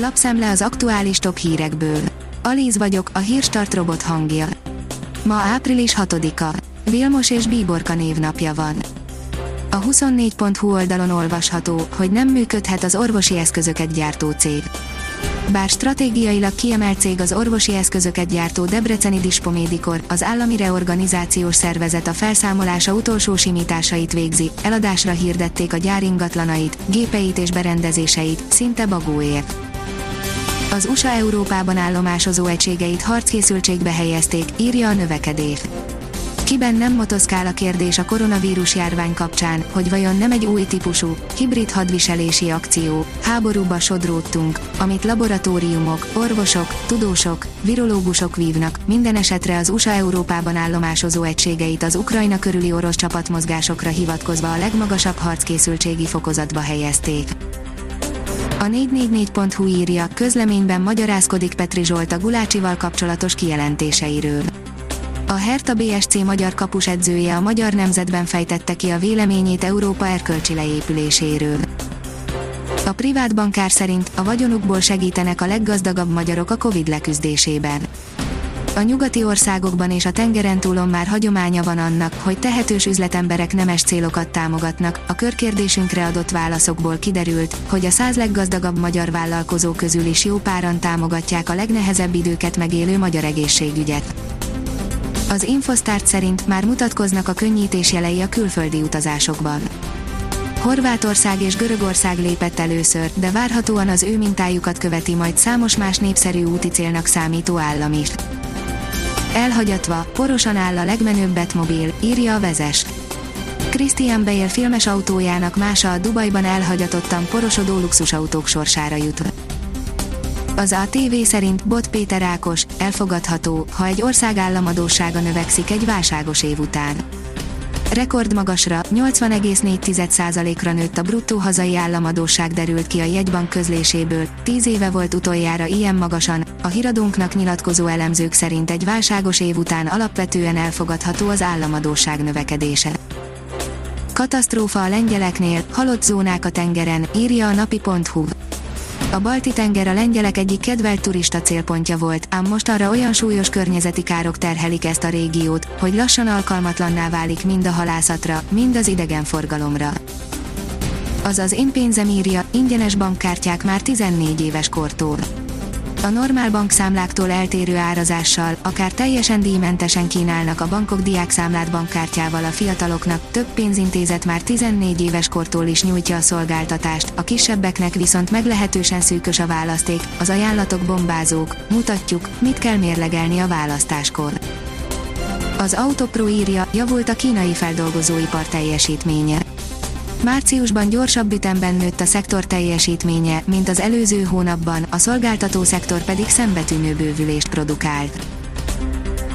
Lapszemle az aktuális top hírekből. Alíz vagyok, a hírstart robot hangja. Ma április 6-a. Vilmos és Bíborka névnapja van. A 24.hu oldalon olvasható, hogy nem működhet az orvosi eszközöket gyártó cég. Bár stratégiailag kiemelt cég az orvosi eszközöket gyártó Debreceni Dispomédikor, az állami reorganizációs szervezet a felszámolása utolsó simításait végzi, eladásra hirdették a gyár ingatlanait, gépeit és berendezéseit, szinte bagóért. Az USA Európában állomásozó egységeit harckészültségbe helyezték, írja a növekedés. Kiben nem motoszkál a kérdés a koronavírus járvány kapcsán, hogy vajon nem egy új típusú, hibrid hadviselési akció, háborúba sodródtunk, amit laboratóriumok, orvosok, tudósok, virológusok vívnak, minden esetre az USA Európában állomásozó egységeit az Ukrajna körüli orosz csapatmozgásokra hivatkozva a legmagasabb harckészültségi fokozatba helyezték. A 444.hu írja, közleményben magyarázkodik Petri Zsolt a Gulácsival kapcsolatos kijelentéseiről. A Hertha BSC magyar kapus edzője a magyar nemzetben fejtette ki a véleményét Európa erkölcsi leépüléséről. A privát bankár szerint a vagyonukból segítenek a leggazdagabb magyarok a Covid leküzdésében. A nyugati országokban és a tengeren túlon már hagyománya van annak, hogy tehetős üzletemberek nemes célokat támogatnak. A körkérdésünkre adott válaszokból kiderült, hogy a száz leggazdagabb magyar vállalkozó közül is jó páran támogatják a legnehezebb időket megélő magyar egészségügyet. Az Infostart szerint már mutatkoznak a könnyítés jelei a külföldi utazásokban. Horvátország és Görögország lépett először, de várhatóan az ő mintájukat követi majd számos más népszerű úti célnak számító állam is. Elhagyatva, porosan áll a legmenőbb Betmobil, írja a vezes. Christian Bale filmes autójának mása a Dubajban elhagyatottan porosodó luxusautók sorsára jut. Az ATV szerint Bot Péter Ákos, elfogadható, ha egy ország államadósága növekszik egy válságos év után. Rekordmagasra, 80,4%-ra nőtt a bruttó hazai államadóság derült ki a jegybank közléséből, 10 éve volt utoljára ilyen magasan, a híradónknak nyilatkozó elemzők szerint egy válságos év után alapvetően elfogadható az államadóság növekedése. Katasztrófa a lengyeleknél, halott zónák a tengeren, írja a napi.hu. A Balti-tenger a lengyelek egyik kedvelt turista célpontja volt, ám most arra olyan súlyos környezeti károk terhelik ezt a régiót, hogy lassan alkalmatlanná válik mind a halászatra, mind az idegenforgalomra. Azaz én pénzem írja, ingyenes bankkártyák már 14 éves kortól a normál bankszámláktól eltérő árazással, akár teljesen díjmentesen kínálnak a bankok diákszámlát bankkártyával a fiataloknak, több pénzintézet már 14 éves kortól is nyújtja a szolgáltatást, a kisebbeknek viszont meglehetősen szűkös a választék, az ajánlatok bombázók, mutatjuk, mit kell mérlegelni a választáskor. Az Autopro írja, javult a kínai feldolgozóipar teljesítménye. Márciusban gyorsabb ütemben nőtt a szektor teljesítménye, mint az előző hónapban, a szolgáltató szektor pedig szembetűnő bővülést produkált.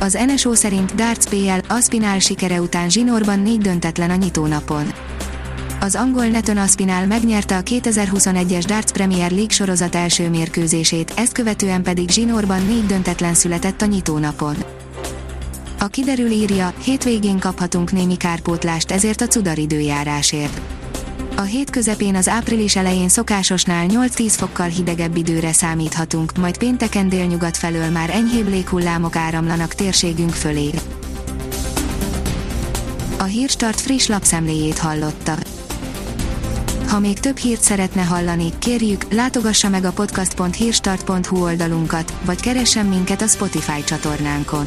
Az NSO szerint Darts PL Aspinál sikere után zsinórban négy döntetlen a nyitónapon. Az angol Neton Aspinál megnyerte a 2021-es Darts Premier League sorozat első mérkőzését, ezt követően pedig zsinórban négy döntetlen született a nyitónapon. A kiderül írja, hétvégén kaphatunk némi kárpótlást ezért a cudar időjárásért. A hét közepén az április elején szokásosnál 8-10 fokkal hidegebb időre számíthatunk, majd pénteken délnyugat felől már enyhébb léghullámok áramlanak térségünk fölé. A Hírstart friss lapszemléjét hallotta. Ha még több hírt szeretne hallani, kérjük, látogassa meg a podcast.hírstart.hu oldalunkat, vagy keressen minket a Spotify csatornánkon.